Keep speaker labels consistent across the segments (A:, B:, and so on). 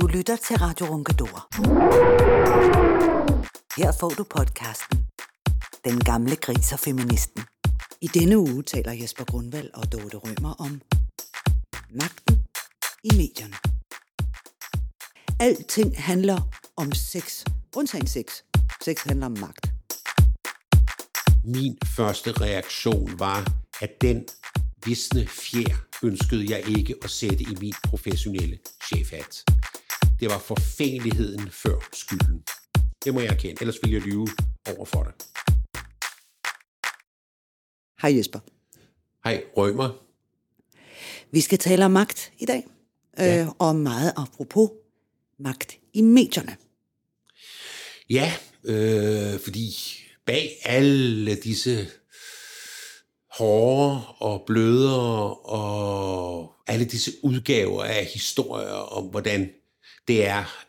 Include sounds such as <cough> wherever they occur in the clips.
A: Du lytter til Radio Runkedor. Her får du podcasten Den gamle gris og feministen. I denne uge taler Jesper Grundvald og Dorte Rømer om magten i medierne. Alting handler om sex. Undtagen sex. Sex handler om magt.
B: Min første reaktion var, at den visne fjer ønskede jeg ikke at sætte i min professionelle chefhat. Det var forfængeligheden før skylden. Det må jeg erkende, ellers vil jeg lyve over for dig.
A: Hej Jesper.
B: Hej, Rømer.
A: Vi skal tale om magt i dag.
B: Ja.
A: Øh, og meget apropos magt i medierne.
B: Ja, øh, fordi bag alle disse hårde og blødere og alle disse udgaver af historier om, hvordan det er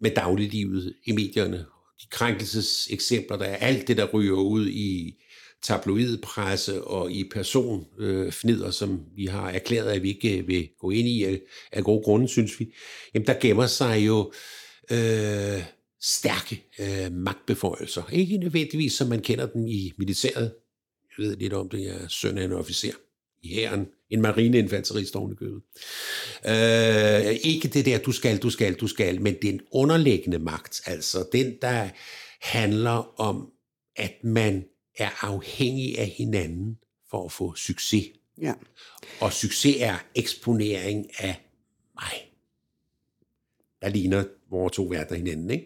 B: med dagliglivet i medierne. De krænkelseseksempler, der er alt det, der ryger ud i tabloidpresse og i personfnider, øh, som vi har erklæret, at vi ikke øh, vil gå ind i af, af gode grunde, synes vi. Jamen, der gemmer sig jo øh, stærke øh, magtbeføjelser. Ikke nødvendigvis, som man kender dem i militæret. Jeg ved lidt om det, jeg er søn af en officer i hæren. En marineinfanterist oven i købet. Øh, ikke det der, du skal, du skal, du skal, men den underliggende magt, altså den, der handler om, at man er afhængig af hinanden for at få succes.
A: Ja.
B: Og succes er eksponering af mig. Der ligner vores to verdener hinanden, ikke?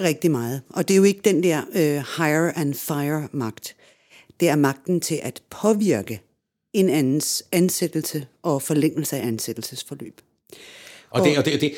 A: Rigtig meget. Og det er jo ikke den der øh, hire and fire magt. Det er magten til at påvirke en andens ansættelse og forlængelse af ansættelsesforløb.
B: Og, det, og det, det,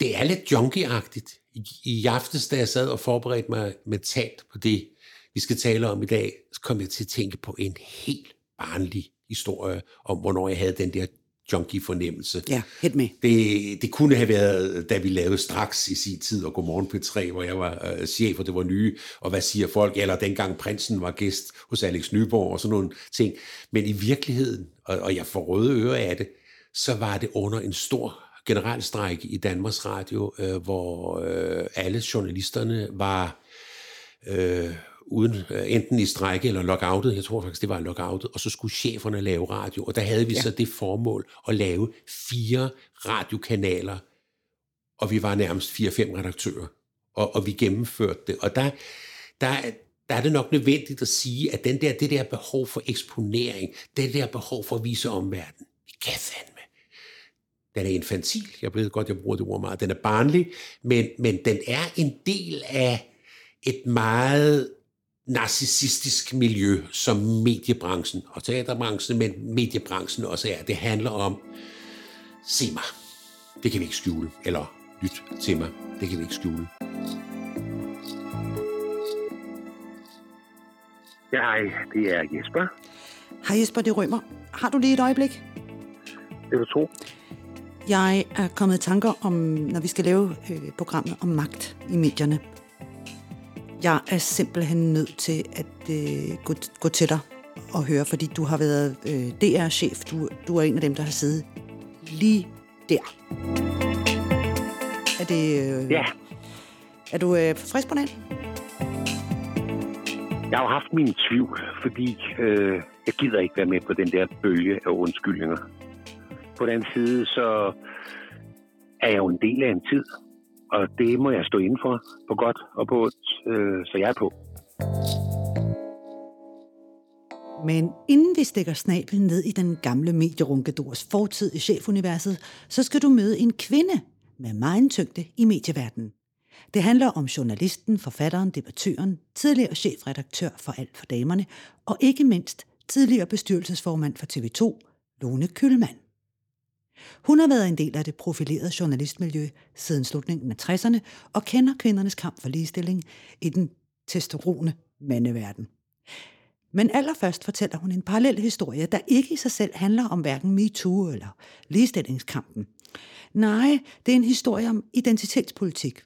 B: det er lidt junkie-agtigt. I, I aftes, da jeg sad og forberedte mig mentalt på det, vi skal tale om i dag, så kom jeg til at tænke på en helt barnlig historie om, hvornår jeg havde den der junkie-fornemmelse.
A: Ja, helt med.
B: Det, det kunne have været, da vi lavede straks i sin tid, og Godmorgen P3, hvor jeg var øh, chef, og det var nye, og hvad siger folk, eller dengang prinsen var gæst hos Alex Nyborg, og sådan nogle ting. Men i virkeligheden, og, og jeg får røde ører af det, så var det under en stor generalstræk i Danmarks Radio, øh, hvor øh, alle journalisterne var øh, uden øh, enten i strække eller lockoutet, jeg tror faktisk, det var lockoutet, og så skulle cheferne lave radio, og der havde vi ja. så det formål at lave fire radiokanaler, og vi var nærmest fire-fem redaktører, og, og vi gennemførte det, og der, der, der er det nok nødvendigt at sige, at den der, det der behov for eksponering, det der behov for at vise omverdenen, det kan fandme. Den er infantil, jeg ved godt, jeg bruger det ord meget, den er barnlig, men, men den er en del af et meget narcissistisk miljø, som mediebranchen og teaterbranchen, men mediebranchen også er. Det handler om, se mig, det kan vi ikke skjule, eller lyt til mig, det kan vi ikke skjule.
C: Ja, hej, det er Jesper.
A: Hej Jesper, det rømmer. Har du lige et øjeblik?
C: Det er du tro.
A: Jeg er kommet i tanker om, når vi skal lave øh, programmet om magt i medierne. Jeg er simpelthen nødt til at øh, gå, gå til dig og høre, fordi du har været øh, DR-chef. Du, du er en af dem, der har siddet lige der. Er det... Øh,
C: Ja,
A: Er du øh, frisk på den?
C: jeg har jo haft mine tvivl, fordi øh, jeg gider ikke være med på den der bølge af undskyldninger. På den anden side, så er jeg jo en del af en tid, og det må jeg stå inden for, på godt og på ondt, øh, så jeg er på.
A: Men inden vi stikker snablen ned i den gamle medierunkedors fortid i chefuniverset, så skal du møde en kvinde med meget tyngde i medieverdenen. Det handler om journalisten, forfatteren, debattøren, tidligere chefredaktør for Alt for Damerne, og ikke mindst tidligere bestyrelsesformand for TV2, Lone Kølmand. Hun har været en del af det profilerede journalistmiljø siden slutningen af 60'erne og kender kvindernes kamp for ligestilling i den testosterone mandeverden. Men allerførst fortæller hun en parallel historie, der ikke i sig selv handler om hverken MeToo eller ligestillingskampen. Nej, det er en historie om identitetspolitik.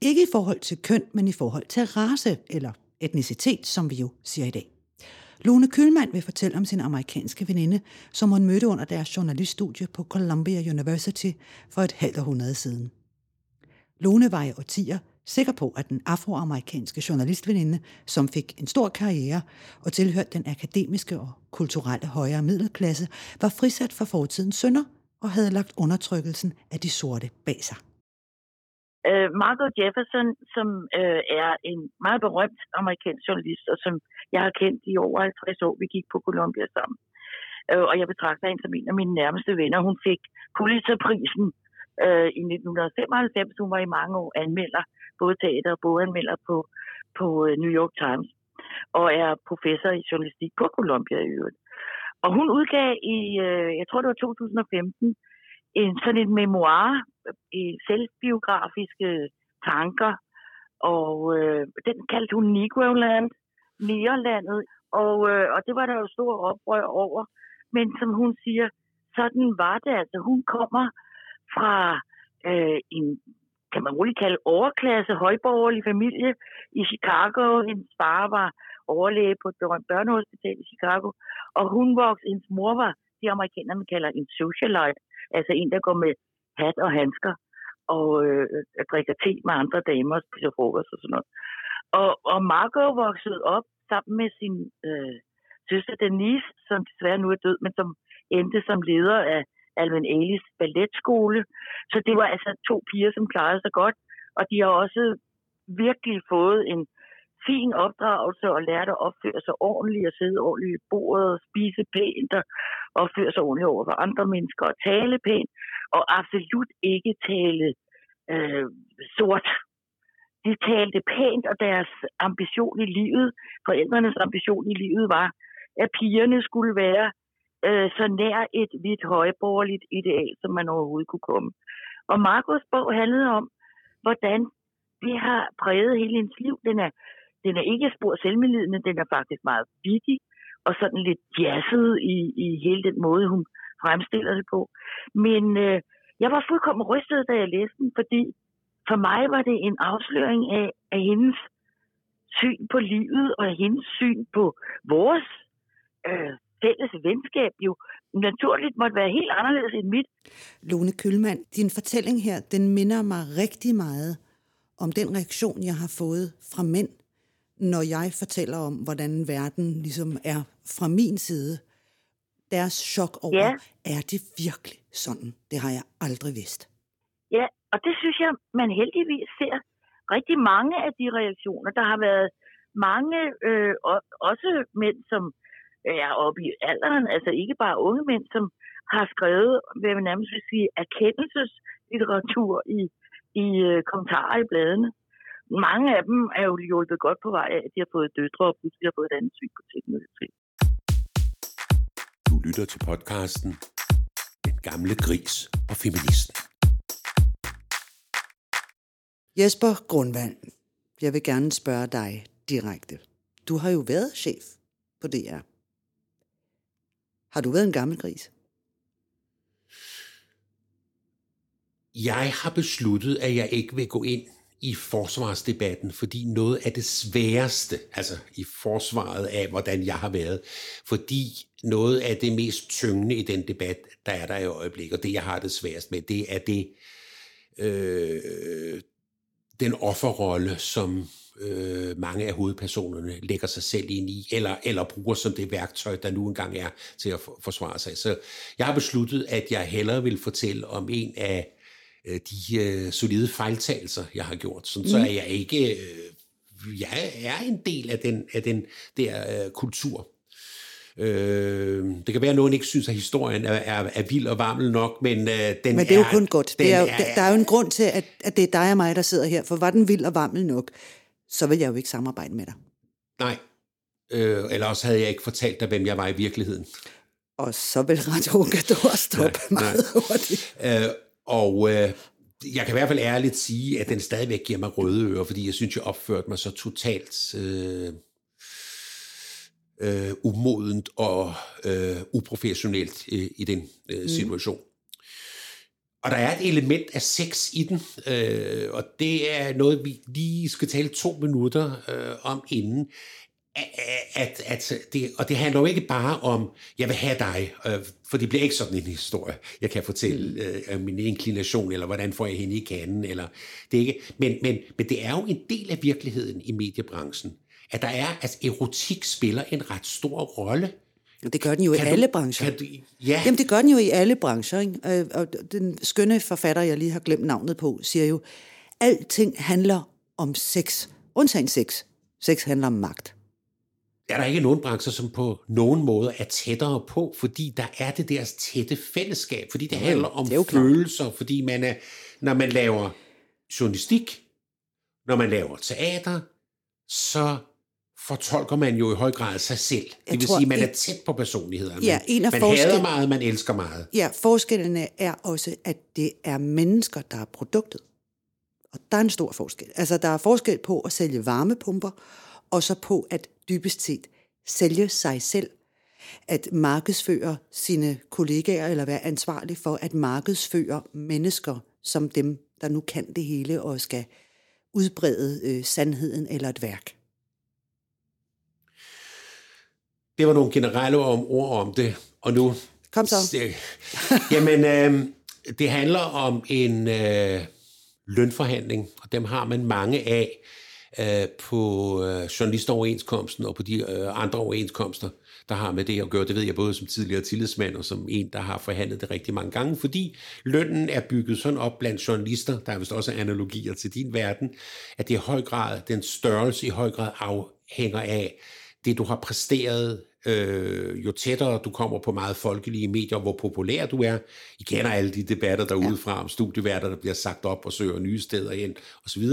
A: Ikke i forhold til køn, men i forhold til race eller etnicitet, som vi jo siger i dag. Lone Kølmand vil fortælle om sin amerikanske veninde, som hun mødte under deres journaliststudie på Columbia University for et halvt århundrede siden. Lone var i årtier sikker på, at den afroamerikanske journalistveninde, som fik en stor karriere og tilhørte den akademiske og kulturelle højere middelklasse, var frisat for fortidens synder og havde lagt undertrykkelsen af de sorte bag sig.
D: Uh, Margot Jefferson, som uh, er en meget berømt amerikansk journalist, og som jeg har kendt i over 50 år. Vi gik på Columbia sammen. Uh, og jeg betragter hende som en af mine nærmeste venner. Hun fik Pulitzerprisen uh, i 1995. Hun var i mange år anmelder både teater og boganmelder på, på New York Times, og er professor i journalistik på Columbia i øvrigt. Og hun udgav i, øh, jeg tror det var 2015, en sådan et memoir i selvbiografiske tanker, og øh, den kaldte hun Negroland, Nederlandet, og, øh, og det var der jo stor oprør over. Men som hun siger, sådan var det altså. Hun kommer fra øh, en kan man roligt kalde overklasse, højborgerlig familie i Chicago. Hendes far var overlæge på et børnehospital i Chicago, og hun voksede, hendes mor var, det amerikanerne kalder en socialite, altså en, der går med hat og handsker og øh, drikker te med andre damer og spiser frokost og sådan noget. Og, og Marco voksede op sammen med sin øh, søster Denise, som desværre nu er død, men som endte som leder af Alvin Ailey's balletskole. Så det var altså to piger, som klarede sig godt, og de har også virkelig fået en fin opdragelse og lærte at opføre sig ordentligt og sidde ordentligt i bordet og spise pænt og opføre sig ordentligt over for andre mennesker og tale pænt og absolut ikke tale øh, sort. De talte pænt, og deres ambition i livet, forældrenes ambition i livet var, at pigerne skulle være øh, så nær et vidt højborgerligt ideal, som man overhovedet kunne komme. Og Marcos bog handlede om, hvordan det har præget hele hendes liv. Den er, den er ikke spor selvmedlidende, den er faktisk meget vigtig og sådan lidt jazzet i, i hele den måde, hun fremstiller det på. Men øh, jeg var fuldkommen rystet, da jeg læste den, fordi for mig var det en afsløring af, af hendes syn på livet og hendes syn på vores øh, fælles venskab jo naturligt måtte være helt anderledes end mit.
A: Lone Kølmand, din fortælling her, den minder mig rigtig meget om den reaktion, jeg har fået fra mænd, når jeg fortæller om, hvordan verden ligesom er fra min side. Deres chok over, ja. er det virkelig sådan? Det har jeg aldrig vidst.
D: Ja, og det synes jeg, man heldigvis ser rigtig mange af de reaktioner. Der har været mange, øh, også mænd, som er oppe i alderen, altså ikke bare unge mænd, som har skrevet, hvad man nærmest vil sige, erkendelseslitteratur i, i øh, kommentarer i bladene. Mange af dem er jo hjulpet godt på vej af, at de har fået døtre og pludselig har fået et andet syn på teknologi.
B: Du lytter til podcasten Den gamle gris og feministen.
A: Jesper Grundvand, jeg vil gerne spørge dig direkte. Du har jo været chef på DR. Har du været en gammel gris?
B: Jeg har besluttet, at jeg ikke vil gå ind i forsvarsdebatten, fordi noget af det sværeste, altså i forsvaret af, hvordan jeg har været, fordi noget af det mest tyngende i den debat, der er der i øjeblikket, og det jeg har det sværest med, det er det, øh, den offerrolle, som øh, mange af hovedpersonerne lægger sig selv ind i, eller, eller bruger som det værktøj, der nu engang er til at forsvare sig. Så jeg har besluttet, at jeg hellere vil fortælle om en af de øh, solide fejltagelser, jeg har gjort. Sådan, mm. Så er jeg ikke... Øh, jeg er en del af den, af den der øh, kultur. Øh, det kan være, at nogen ikke synes, at historien er, er, er vild og varmel nok, men øh, den
A: Men det er jo kun godt. Det er, er, der er jo en grund til, at, at det er dig og mig, der sidder her, for var den vild og varmel nok, så vil jeg jo ikke samarbejde med dig.
B: Nej, øh, eller også havde jeg ikke fortalt dig, hvem jeg var i virkeligheden.
A: Og så vil Radio Gador stoppe nej, meget nej. hurtigt.
B: Øh, og øh, jeg kan i hvert fald ærligt sige, at den stadigvæk giver mig røde ører, fordi jeg synes, jeg opførte mig så totalt øh, øh, umodent og øh, uprofessionelt øh, i den øh, mm. situation. Mm. Og der er et element af sex i den, øh, og det er noget, vi lige skal tale to minutter øh, om inden. At, at det, og det handler jo ikke bare om, jeg vil have dig, øh, for det bliver ikke sådan en historie, jeg kan fortælle øh, min inklination, eller hvordan får jeg hende i kanden, eller det ikke, men, men, men det er jo en del af virkeligheden i mediebranchen, at der er, at erotik spiller en ret stor rolle
A: det gør den jo kan i alle du, brancher. du, ja. Jamen, det gør den jo i alle brancher. Ikke? Og den skønne forfatter, jeg lige har glemt navnet på, siger jo, alting handler om sex. Undtagen sex. Sex handler om magt.
B: Er der ikke nogen brancher, som på nogen måde er tættere på, fordi der er det deres tætte fællesskab, fordi det handler om det følelser, klart. fordi man er, når man laver journalistik, når man laver teater, så fortolker man jo i høj grad sig selv. Det jeg vil tror, sige, man er tæt på personligheden. Ja, en af man hader meget, man elsker meget.
A: Ja, forskellene er også, at det er mennesker, der er produktet. Og der er en stor forskel. Altså, der er forskel på at sælge varmepumper, og så på at dybest set sælge sig selv. At markedsføre sine kollegaer, eller være ansvarlig for at markedsføre mennesker som dem, der nu kan det hele og skal udbrede øh, sandheden eller et værk.
B: Det var nogle generelle om, ord om det, og nu...
A: Kom så.
B: Det, jamen, øh, det handler om en øh, lønforhandling, og dem har man mange af øh, på øh, journalistoverenskomsten og på de øh, andre overenskomster, der har med det at gøre. Det ved jeg både som tidligere tillidsmand og som en, der har forhandlet det rigtig mange gange, fordi lønnen er bygget sådan op blandt journalister, der er vist også analogier til din verden, at det i høj grad, den størrelse i høj grad afhænger af det, du har præsteret øh, jo tættere du kommer på meget folkelige medier, hvor populær du er. I kender alle de debatter derude fra om studieværter, der bliver sagt op og søger nye steder ind osv.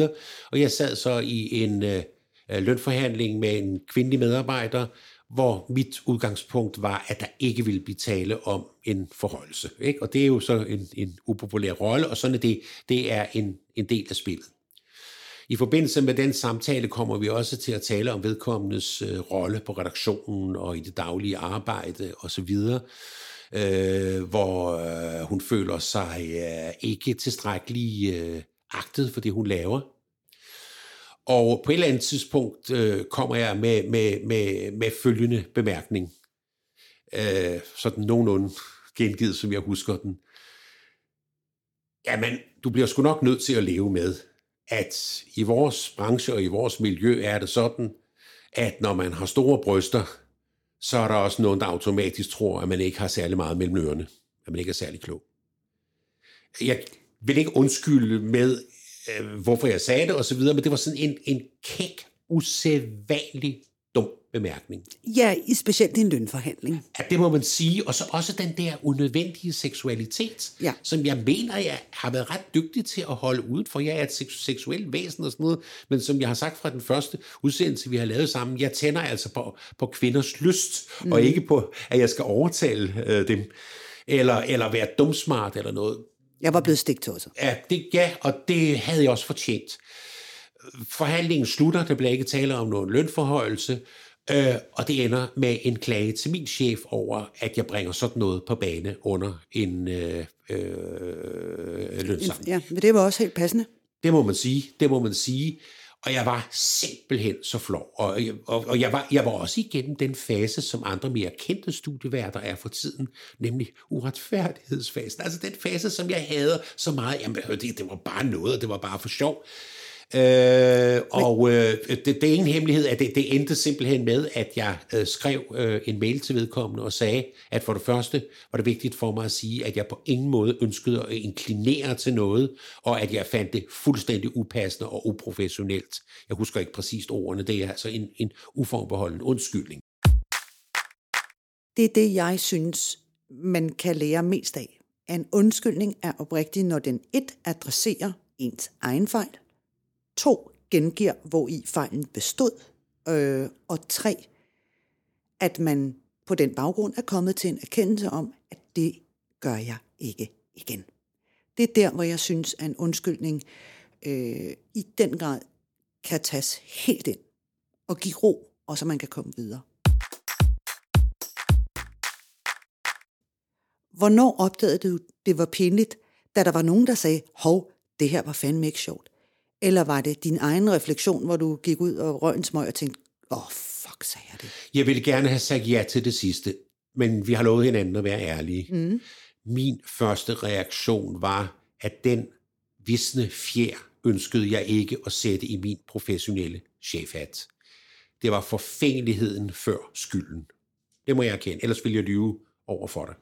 B: Og jeg sad så i en øh, lønforhandling med en kvindelig medarbejder, hvor mit udgangspunkt var, at der ikke ville blive tale om en forholdelse. Ikke? Og det er jo så en, en upopulær rolle, og sådan er det, det er en, en del af spillet. I forbindelse med den samtale kommer vi også til at tale om vedkommendes øh, rolle på redaktionen og i det daglige arbejde osv., øh, hvor øh, hun føler sig øh, ikke tilstrækkeligt øh, agtet for det, hun laver. Og på et eller andet tidspunkt øh, kommer jeg med, med, med, med følgende bemærkning. Øh, sådan nogenlunde gengivet, som jeg husker den. Jamen, du bliver sgu nok nødt til at leve med, at i vores branche og i vores miljø er det sådan, at når man har store bryster, så er der også nogen, der automatisk tror, at man ikke har særlig meget mellem ørerne, at man ikke er særlig klog. Jeg vil ikke undskylde med, øh, hvorfor jeg sagde det osv., men det var sådan en, en kæk, usædvanlig dum bemærkning.
A: Ja, i specielt i en lønforhandling.
B: Ja, det må man sige. Og så også den der unødvendige seksualitet, ja. som jeg mener, jeg har været ret dygtig til at holde ud, for jeg er et seksuelt væsen og sådan noget, men som jeg har sagt fra den første udsendelse, vi har lavet sammen, jeg tænder altså på, på kvinders lyst, mm. og ikke på, at jeg skal overtale øh, dem, eller, eller være dumsmart eller noget.
A: Jeg var blevet stigt også.
B: Ja, det, ja, og det havde jeg også fortjent. Forhandlingen slutter, der bliver ikke tale om nogen lønforhøjelse, øh, og det ender med en klage til min chef over, at jeg bringer sådan noget på bane under en øh, øh, lønsamling.
A: Ja, men det var også helt passende.
B: Det må man sige, det må man sige. Og jeg var simpelthen så flov. Og, og, og jeg, var, jeg var også igennem den fase, som andre mere kendte studieværter er for tiden, nemlig uretfærdighedsfasen. Altså den fase, som jeg havde så meget. Jamen, det, det var bare noget, og det var bare for sjov. Øh, og øh, det, det er ingen hemmelighed, at det, det endte simpelthen med, at jeg øh, skrev øh, en mail til vedkommende og sagde, at for det første var det vigtigt for mig at sige, at jeg på ingen måde ønskede at inklinere til noget, og at jeg fandt det fuldstændig upassende og uprofessionelt. Jeg husker ikke præcist ordene, det er altså en, en uforbeholden undskyldning.
A: Det er det, jeg synes, man kan lære mest af. En undskyldning er oprigtig, når den et adresserer ens egen fejl, To, gengiver, hvor i fejlen bestod. Øh, og tre, at man på den baggrund er kommet til en erkendelse om, at det gør jeg ikke igen. Det er der, hvor jeg synes, at en undskyldning øh, i den grad kan tages helt ind og give ro, og så man kan komme videre. Hvornår opdagede du, det var pinligt, da der var nogen, der sagde, hov, det her var fandme ikke sjovt? Eller var det din egen refleksion, hvor du gik ud og røg en smøg og tænkte, åh, oh, fuck, sagde jeg det?
B: Jeg ville gerne have sagt ja til det sidste, men vi har lovet hinanden at være ærlige. Mm. Min første reaktion var, at den visne fjer ønskede jeg ikke at sætte i min professionelle chefhat. Det var forfængeligheden før skylden. Det må jeg erkende, ellers ville jeg lyve over for dig.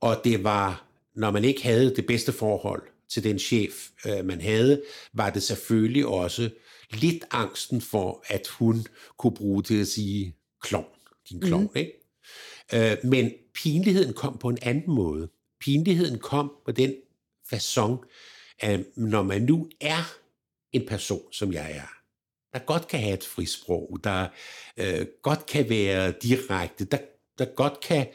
B: Og det var, når man ikke havde det bedste forhold til den chef, øh, man havde, var det selvfølgelig også lidt angsten for, at hun kunne bruge det at sige, klovn, din klovn, mm. ikke? Øh, men pinligheden kom på en anden måde. Pinligheden kom på den façon, at når man nu er en person, som jeg er, der godt kan have et frisprog, der øh, godt kan være direkte, der, der godt kan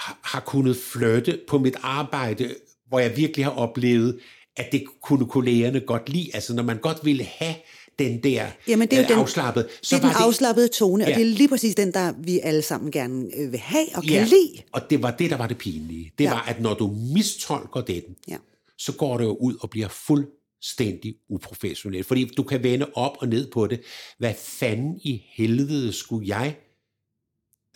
B: har kunnet flytte på mit arbejde, hvor jeg virkelig har oplevet, at det kunne kollegerne godt lide. Altså når man godt ville have den der
A: Jamen, det er jo
B: øh,
A: den,
B: afslappet.
A: Så det er den det, afslappede tone, ja. og det er lige præcis den, der vi alle sammen gerne øh, vil have og kan
B: ja.
A: lide.
B: Og det var det, der var det pinlige. Det ja. var, at når du mistolker den, ja. så går det jo ud og bliver fuldstændig uprofessionelt. Fordi du kan vende op og ned på det. Hvad fanden i helvede skulle jeg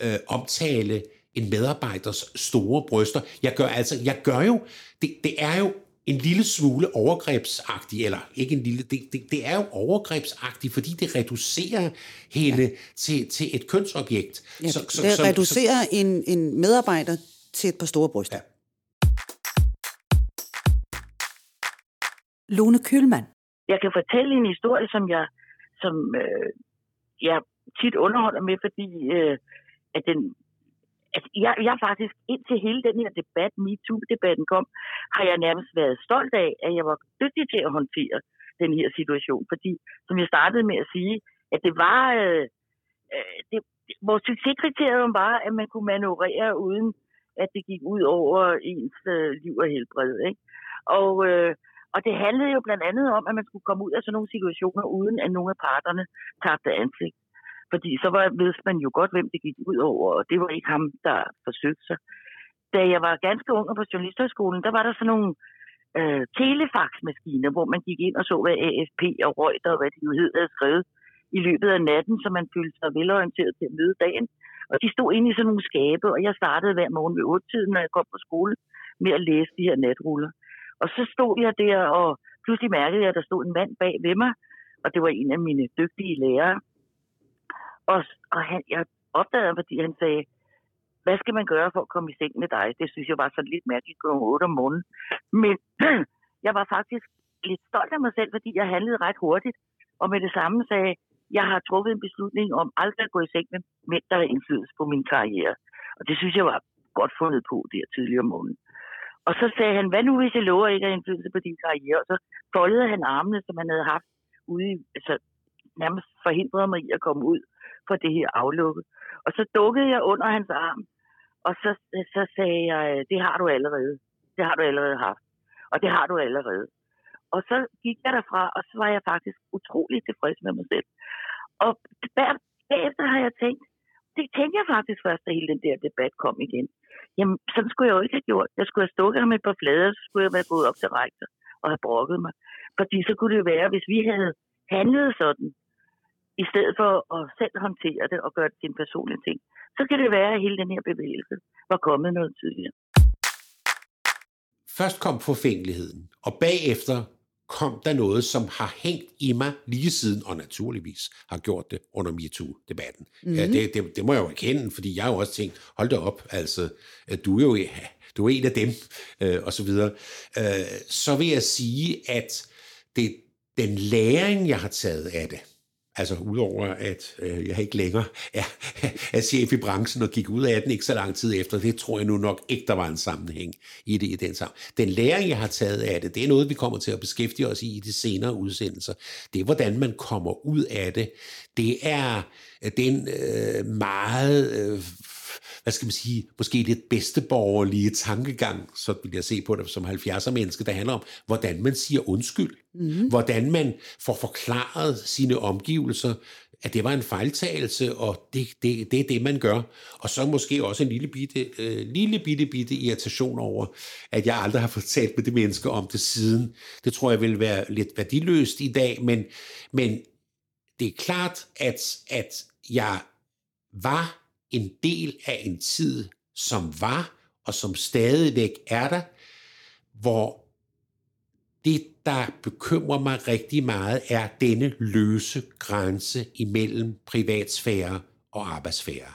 B: øh, omtale en medarbejders store bryster. Jeg gør altså, jeg gør jo, det, det er jo en lille smule overgrebsagtig, eller ikke en lille, det, det, det er jo overgrebsagtigt, fordi det reducerer hende ja. til, til et kønsobjekt.
A: Ja, så, så, det så, reducerer så, en, en medarbejder til et par store bryster. Ja. Lone Kølmann.
D: Jeg kan fortælle en historie, som jeg, som, øh, jeg tit underholder med, fordi øh, at den altså, jeg, jeg faktisk indtil hele den her debat, MeToo-debatten kom, har jeg nærmest været stolt af, at jeg var dygtig til at håndtere den her situation. Fordi, som jeg startede med at sige, at det var... Øh, øh, det, vores succeskriterium var, at man kunne manøvrere uden, at det gik ud over ens øh, liv og helbred. Ikke? Og, øh, og det handlede jo blandt andet om, at man skulle komme ud af sådan nogle situationer, uden at nogle af parterne tabte ansigt. Fordi så var, vidste man jo godt, hvem det gik ud over, og det var ikke ham, der forsøgte sig. Da jeg var ganske ung på journalisterskolen, der var der sådan nogle øh, telefaxmaskiner, hvor man gik ind og så, hvad AFP og Reuters og hvad de nu hed, havde skrevet i løbet af natten, så man følte sig velorienteret til at møde dagen. Og de stod inde i sådan nogle skabe, og jeg startede hver morgen ved 8-tiden, når jeg kom på skole, med at læse de her natruller. Og så stod jeg der, og pludselig mærkede jeg, at der stod en mand bag ved mig, og det var en af mine dygtige lærere, og, og han, jeg opdagede ham, fordi han sagde, hvad skal man gøre for at komme i seng med dig? Det synes jeg var sådan lidt mærkeligt kl. 8 om morgenen. Men <clears throat> jeg var faktisk lidt stolt af mig selv, fordi jeg handlede ret hurtigt. Og med det samme sagde jeg har truffet en beslutning om aldrig at gå i seng med mænd, der har indflydelse på min karriere. Og det synes jeg var godt fundet på der tidligere om morgenen. Og så sagde han, hvad nu hvis jeg lover ikke at have indflydelse på din karriere? Og så foldede han armene, som han havde haft ude i, altså nærmest forhindrede mig i at komme ud for det her aflukke. Og så dukkede jeg under hans arm, og så, så sagde jeg, øh, det har du allerede. Det har du allerede haft. Og det har du allerede. Og så gik jeg derfra, og så var jeg faktisk utrolig tilfreds med mig selv. Og bagefter har jeg tænkt, det tænkte jeg faktisk først, da hele den der debat kom igen. Jamen, sådan skulle jeg jo ikke have gjort. Jeg skulle have stukket ham et par flader, så skulle jeg være gået op til rektor og have brokket mig. Fordi så kunne det jo være, hvis vi havde handlet sådan, i stedet for at selv håndtere det og gøre det til en personlig ting, så kan det være, at hele den her bevægelse var kommet noget tidligere.
B: Først kom forfængeligheden, og bagefter kom der noget, som har hængt i mig lige siden, og naturligvis har gjort det under MeToo-debatten. Mm-hmm. Ja, det, det, det må jeg jo erkende, fordi jeg har jo også tænkt, hold da op, altså, du er jo du er en af dem, øh, og så videre. Øh, så vil jeg sige, at det, den læring, jeg har taget af det, Altså udover at øh, jeg ikke længere er, er chef i branchen og gik ud af den ikke så lang tid efter, det tror jeg nu nok ikke, der var en sammenhæng i det i den sammen. Den læring, jeg har taget af det, det er noget, vi kommer til at beskæftige os i i de senere udsendelser. Det er, hvordan man kommer ud af det. Det er øh, den øh, meget øh, hvad skal man sige, måske lidt bedsteborgerlige tankegang, så vil jeg se på det som 70'er menneske, der handler om, hvordan man siger undskyld. Mm. Hvordan man får forklaret sine omgivelser, at det var en fejltagelse, og det, det, det er det, man gør. Og så måske også en lille bitte, øh, lille bitte, bitte irritation over, at jeg aldrig har fået talt med det menneske om det siden. Det tror jeg vil være lidt værdiløst i dag, men, men det er klart, at, at jeg var en del af en tid, som var, og som stadigvæk er der, hvor det, der bekymrer mig rigtig meget, er denne løse grænse imellem privatsfære og arbejdsfære.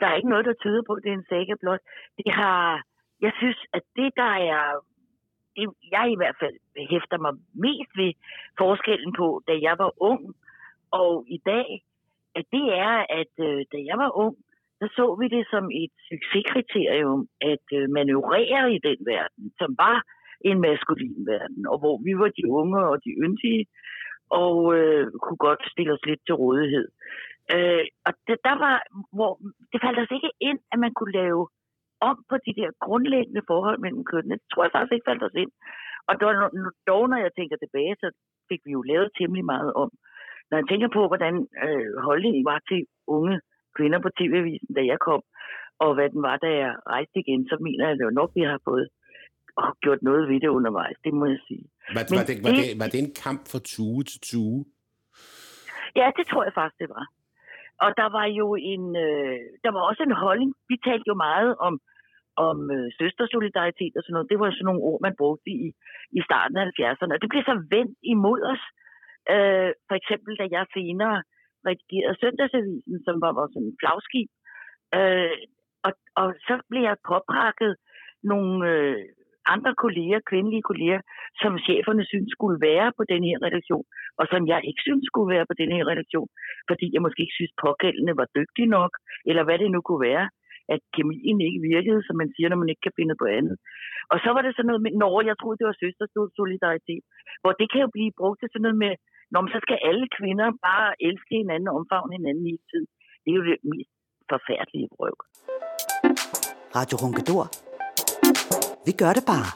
D: Der er ikke noget, der tyder på, at det er en saga blot. Det har, jeg synes, at det, der er det, jeg i hvert fald hæfter mig mest ved forskellen på, da jeg var ung og i dag, at det er, at øh, da jeg var ung, så så vi det som et succeskriterium at øh, manøvrere i den verden, som var en maskulin verden, og hvor vi var de unge og de yndige, og øh, kunne godt stille os lidt til rådighed. Øh, og det, der var, hvor, det faldt os ikke ind, at man kunne lave om på de der grundlæggende forhold mellem kønnene. Det tror jeg faktisk ikke faldt os ind. Og dog, når jeg tænker tilbage, så fik vi jo lavet temmelig meget om. Når jeg tænker på, hvordan øh, holdningen var til unge kvinder på TV-avisen, da jeg kom, og hvad den var, da jeg rejste igen, så mener jeg det jo nok, vi har fået og gjort noget ved det undervejs, det må jeg sige.
B: Var, Men var, det, var, det, var det en kamp fra tue til tue?
D: Ja, det tror jeg faktisk, det var. Og der var jo en, øh, der var også en holdning. Vi talte jo meget om, om øh, søstersolidaritet og sådan noget. Det var sådan nogle ord, man brugte i, i starten af 70'erne. Og det blev så vendt imod os. Øh, Øh, for eksempel, da jeg senere redigerede Søndagsavisen, som var vores sådan flagskib. Øh, og, og så blev jeg påpakket nogle øh, andre kolleger, kvindelige kolleger, som cheferne synes skulle være på den her redaktion, og som jeg ikke synes skulle være på den her redaktion, fordi jeg måske ikke synes pågældende var dygtig nok, eller hvad det nu kunne være, at kemien ikke virkede, som man siger, når man ikke kan finde på andet. Og så var det sådan noget med, når jeg troede, det var solidaritet, hvor det kan jo blive brugt til sådan noget med, når så skal alle kvinder bare elske hinanden og omfavne hinanden i tid. Det er jo det mest forfærdelige brøv.
A: Radio Ronkedor. Vi gør det bare.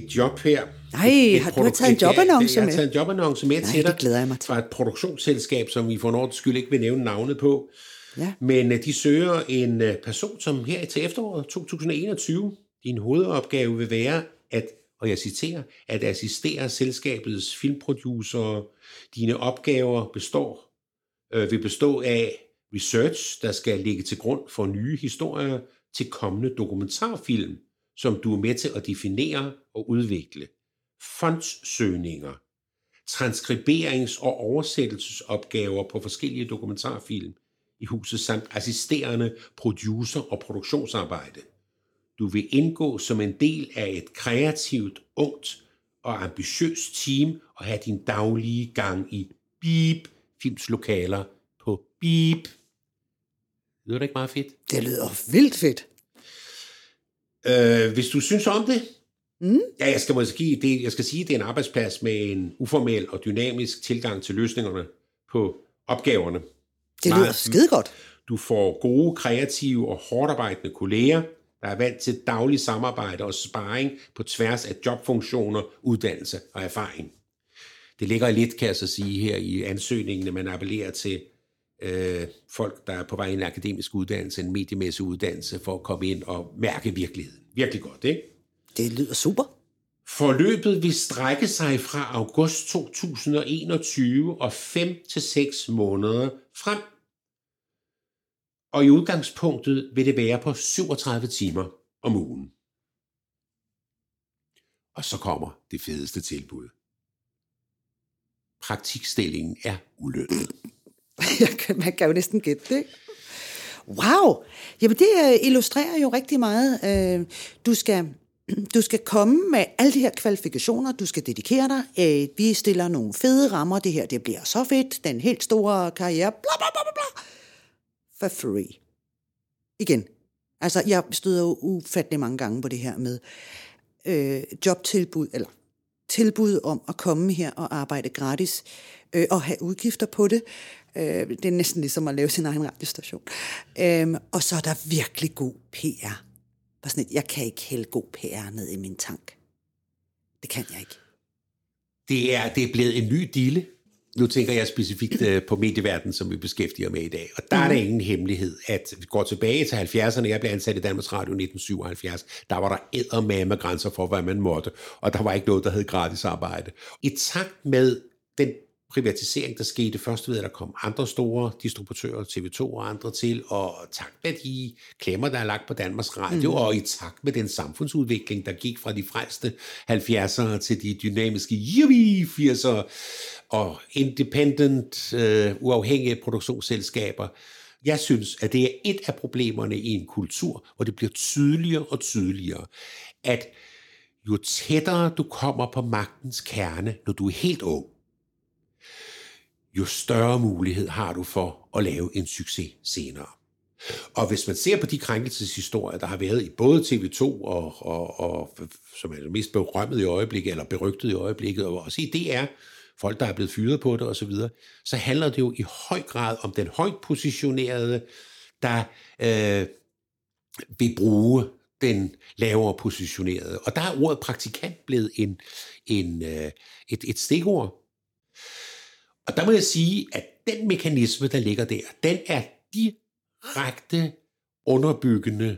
B: et job her.
A: Nej, et, har du taget en jobannonce
B: med? Jeg har taget en jobannonce med
A: Nej,
B: til dig.
A: det glæder jeg mig til.
B: Fra et produktionsselskab, som vi for noget skyld ikke vil nævne navnet på.
A: Ja.
B: Men uh, de søger en uh, person, som her til efteråret 2021, din hovedopgave vil være at, og jeg citerer, at assistere selskabets filmproducer. Dine opgaver består, øh, vil bestå af research, der skal ligge til grund for nye historier til kommende dokumentarfilm, som du er med til at definere og udvikle. Fondssøgninger, transkriberings- og oversættelsesopgaver på forskellige dokumentarfilm i huset samt assisterende producer- og produktionsarbejde. Du vil indgå som en del af et kreativt, ungt og ambitiøst team og have din daglige gang i Beep filmslokaler på Beep. Lyder det ikke meget fedt?
A: Det lyder vildt fedt.
B: Øh, hvis du synes om det, mm. ja, jeg skal måske det, jeg skal sige, at det er en arbejdsplads med en uformel og dynamisk tilgang til løsningerne på opgaverne.
A: Det lyder skide godt.
B: Du får gode, kreative og hårdt arbejdende kolleger, der er vant til daglig samarbejde og sparring på tværs af jobfunktioner, uddannelse og erfaring. Det ligger lidt, kan jeg så sige, her i ansøgningen, at man appellerer til øh, folk, der er på vej i en akademisk uddannelse, en mediemæssig uddannelse, for at komme ind og mærke virkeligheden. Virkelig godt, ikke?
A: Det lyder super.
B: Forløbet vil strække sig fra august 2021 og 5 til 6 måneder frem. Og i udgangspunktet vil det være på 37 timer om ugen. Og så kommer det fedeste tilbud. Praktikstillingen er ulønnet. <laughs>
A: Man kan jo næsten gætte det. Wow! Jamen det øh, illustrerer jo rigtig meget. Øh, du skal du skal komme med alle de her kvalifikationer, du skal dedikere dig. Øh, vi stiller nogle fede rammer, det her det bliver så fedt, den helt store karriere, bla bla bla bla, for free. Igen, altså jeg støder jo ufattelig mange gange på det her med øh, jobtilbud, eller tilbud om at komme her og arbejde gratis øh, og have udgifter på det. Øh, det er næsten ligesom at lave sin egen radiostation. Øh, og så er der virkelig god PR. Bare sådan et, jeg kan ikke hælde god PR ned i min tank. Det kan jeg ikke.
B: Det er, det er blevet en ny dille. Nu tænker jeg specifikt øh, på medieverdenen, som vi beskæftiger med i dag. Og der mm. er der mhm. ingen hemmelighed, at vi går tilbage til 70'erne. Jeg blev ansat i Danmarks Radio 1977. Der var der eddermame grænser for, hvad man måtte. Og der var ikke noget, der hed gratis arbejde. I takt med den privatisering, der skete først ved, at der kom andre store distributører, TV2 og andre til, og takt med de klemmer, der er lagt på Danmarks Radio, mm. og i takt med den samfundsudvikling, der gik fra de frelste 70'ere til de dynamiske 80'ere, og independent, øh, uafhængige produktionsselskaber, jeg synes, at det er et af problemerne i en kultur, hvor det bliver tydeligere og tydeligere, at jo tættere du kommer på magtens kerne, når du er helt ung, jo større mulighed har du for at lave en succes senere. Og hvis man ser på de krænkelseshistorier, der har været i både TV2 og, og, og som er det mest berømmet i øjeblikket, eller berygtet i øjeblikket, og også i DR, folk, der er blevet fyret på det osv., så, så handler det jo i høj grad om den højt positionerede, der øh, vil bruge den lavere positionerede. Og der er ordet praktikant blevet en, en, øh, et, et stikord. Og der må jeg sige, at den mekanisme, der ligger der, den er direkte underbyggende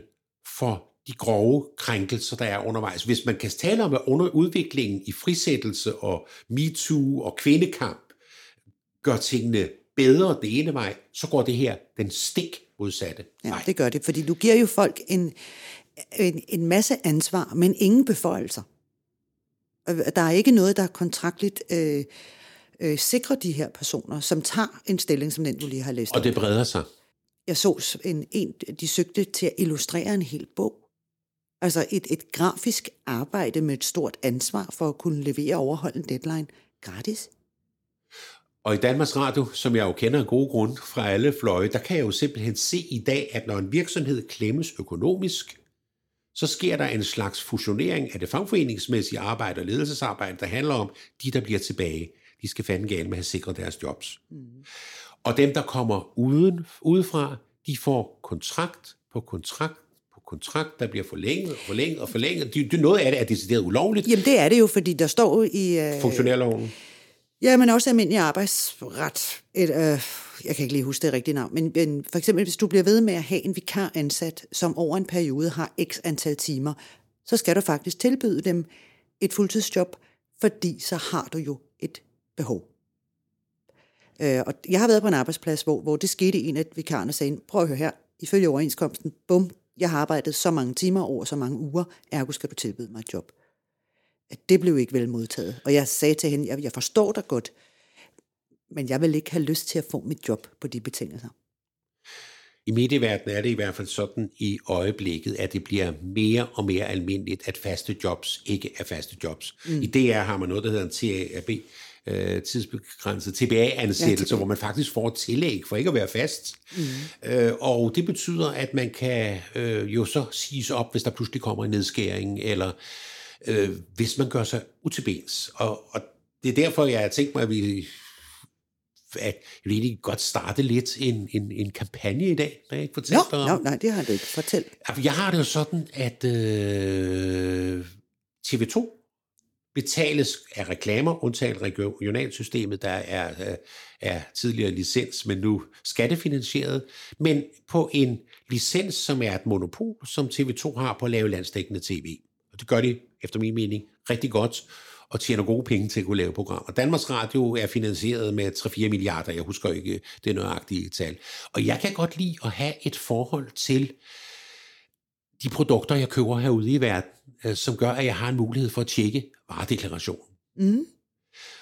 B: for de grove krænkelser, der er undervejs. Hvis man kan tale om, at under udviklingen i frisættelse og MeToo og kvindekamp gør tingene bedre det ene vej, så går det her den stik modsatte.
A: Ja, det gør det, fordi du giver jo folk en, en, en masse ansvar, men ingen beføjelser. Der er ikke noget, der er kontraktligt øh, øh, sikrer de her personer, som tager en stilling, som den du lige har læst.
B: Og det breder sig.
A: Jeg så en, en, de søgte til at illustrere en hel bog. Altså et, et grafisk arbejde med et stort ansvar for at kunne levere og overholde en deadline gratis.
B: Og i Danmarks Radio, som jeg jo kender en god grund fra alle fløje, der kan jeg jo simpelthen se i dag, at når en virksomhed klemmes økonomisk, så sker der en slags fusionering af det fagforeningsmæssige arbejde og ledelsesarbejde, der handler om de, der bliver tilbage de skal fandme gale med at have sikret deres jobs. Mm. Og dem, der kommer uden, udefra, de får kontrakt på kontrakt kontrakt, der bliver forlænget og forlænget og forlænget. Det, det, noget af det er decideret ulovligt.
A: Jamen det er det jo, fordi der står i... Øh,
B: Funktionærloven.
A: Ja, men også almindelig arbejdsret. Et, øh, jeg kan ikke lige huske det rigtige navn, men, men for eksempel, hvis du bliver ved med at have en vikar ansat, som over en periode har x antal timer, så skal du faktisk tilbyde dem et fuldtidsjob, fordi så har du jo et behov. Øh, og jeg har været på en arbejdsplads, hvor, hvor det skete en af vikarerne sagde, prøv at høre her, ifølge overenskomsten, bum, jeg har arbejdet så mange timer over så mange uger, ergo skal du tilbyde mig et job. Det blev ikke vel modtaget. Og jeg sagde til hende, jeg, jeg forstår dig godt, men jeg vil ikke have lyst til at få mit job på de betingelser.
B: I medieverdenen er det i hvert fald sådan i øjeblikket, at det bliver mere og mere almindeligt, at faste jobs ikke er faste jobs. Mm. I DR har man noget, der hedder en TAB, øh, tidsbegrænset TBA-ansættelse, ja, hvor man faktisk får et tillæg for ikke at være fast. Mm. Øh, og det betyder, at man kan øh, jo så siges op, hvis der pludselig kommer en nedskæring, eller øh, hvis man gør sig utilbens. Og, og det er derfor, jeg har tænkt mig, at vi at jeg vil egentlig godt starte lidt en, en, en kampagne i dag, der jeg ikke fortæller
A: dig om. nej, det har du ikke. Fortæl.
B: Jeg har det jo sådan, at øh, TV2 betales af reklamer, undtaget regionalsystemet, der er, øh, er tidligere licens, men nu skattefinansieret, men på en licens, som er et monopol, som TV2 har på at lave landstækkende tv. Og det gør de, efter min mening, rigtig godt, og tjener gode penge til at kunne lave programmer. Danmarks Radio er finansieret med 3-4 milliarder, jeg husker ikke det nøjagtige tal. Og jeg kan godt lide at have et forhold til de produkter, jeg køber herude i verden, øh, som gør, at jeg har en mulighed for at tjekke varedeklarationen. Mm.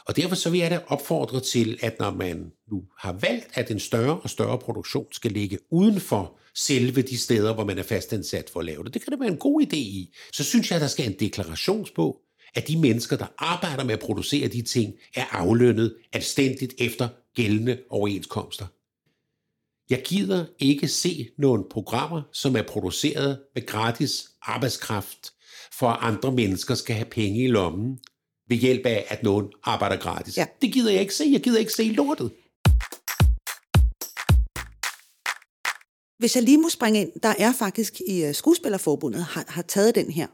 B: Og derfor så vil jeg da opfordre til, at når man nu har valgt, at en større og større produktion skal ligge uden for selve de steder, hvor man er fastansat for at lave det, det kan det være en god idé i, så synes jeg, at der skal en deklarationsbog, at de mennesker, der arbejder med at producere de ting, er aflønnet anstændigt efter gældende overenskomster. Jeg gider ikke se nogle programmer, som er produceret med gratis arbejdskraft, for at andre mennesker skal have penge i lommen, ved hjælp af, at nogen arbejder gratis.
A: Ja.
B: Det gider jeg ikke se. Jeg gider ikke se lortet.
A: Hvis jeg lige må springe ind, der er faktisk i uh, Skuespillerforbundet har, har taget den her.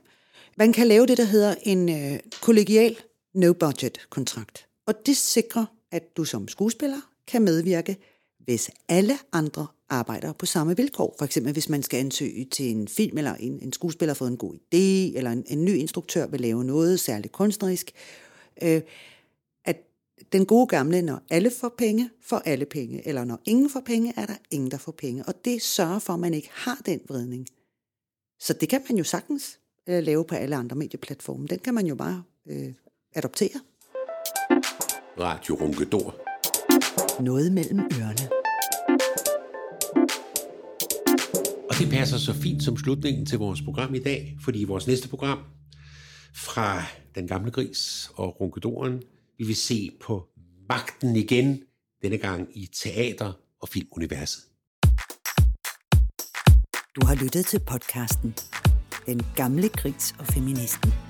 A: Man kan lave det, der hedder en uh, kollegial no-budget-kontrakt. Og det sikrer, at du som skuespiller kan medvirke, hvis alle andre arbejder på samme vilkår. For eksempel hvis man skal ansøge til en film, eller en, en skuespiller har fået en god idé, eller en, en ny instruktør vil lave noget særligt kunstnerisk. Øh, at den gode gamle, når alle får penge, får alle penge. Eller når ingen får penge, er der ingen, der får penge. Og det sørger for, at man ikke har den vridning. Så det kan man jo sagtens øh, lave på alle andre medieplatforme. Den kan man jo bare øh, adoptere.
B: Radio Ronkedor.
A: Noget mellem ørerne.
B: Og det passer så fint som slutningen til vores program i dag, fordi i vores næste program fra Den Gamle Gris og Runkedoren, vi vil se på magten igen, denne gang i teater- og filmuniverset.
A: Du har lyttet til podcasten Den Gamle Gris og Feministen.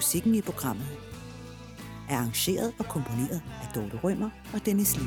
A: Musikken i programmet er arrangeret og komponeret af Dorte Rømer og Dennis Lee.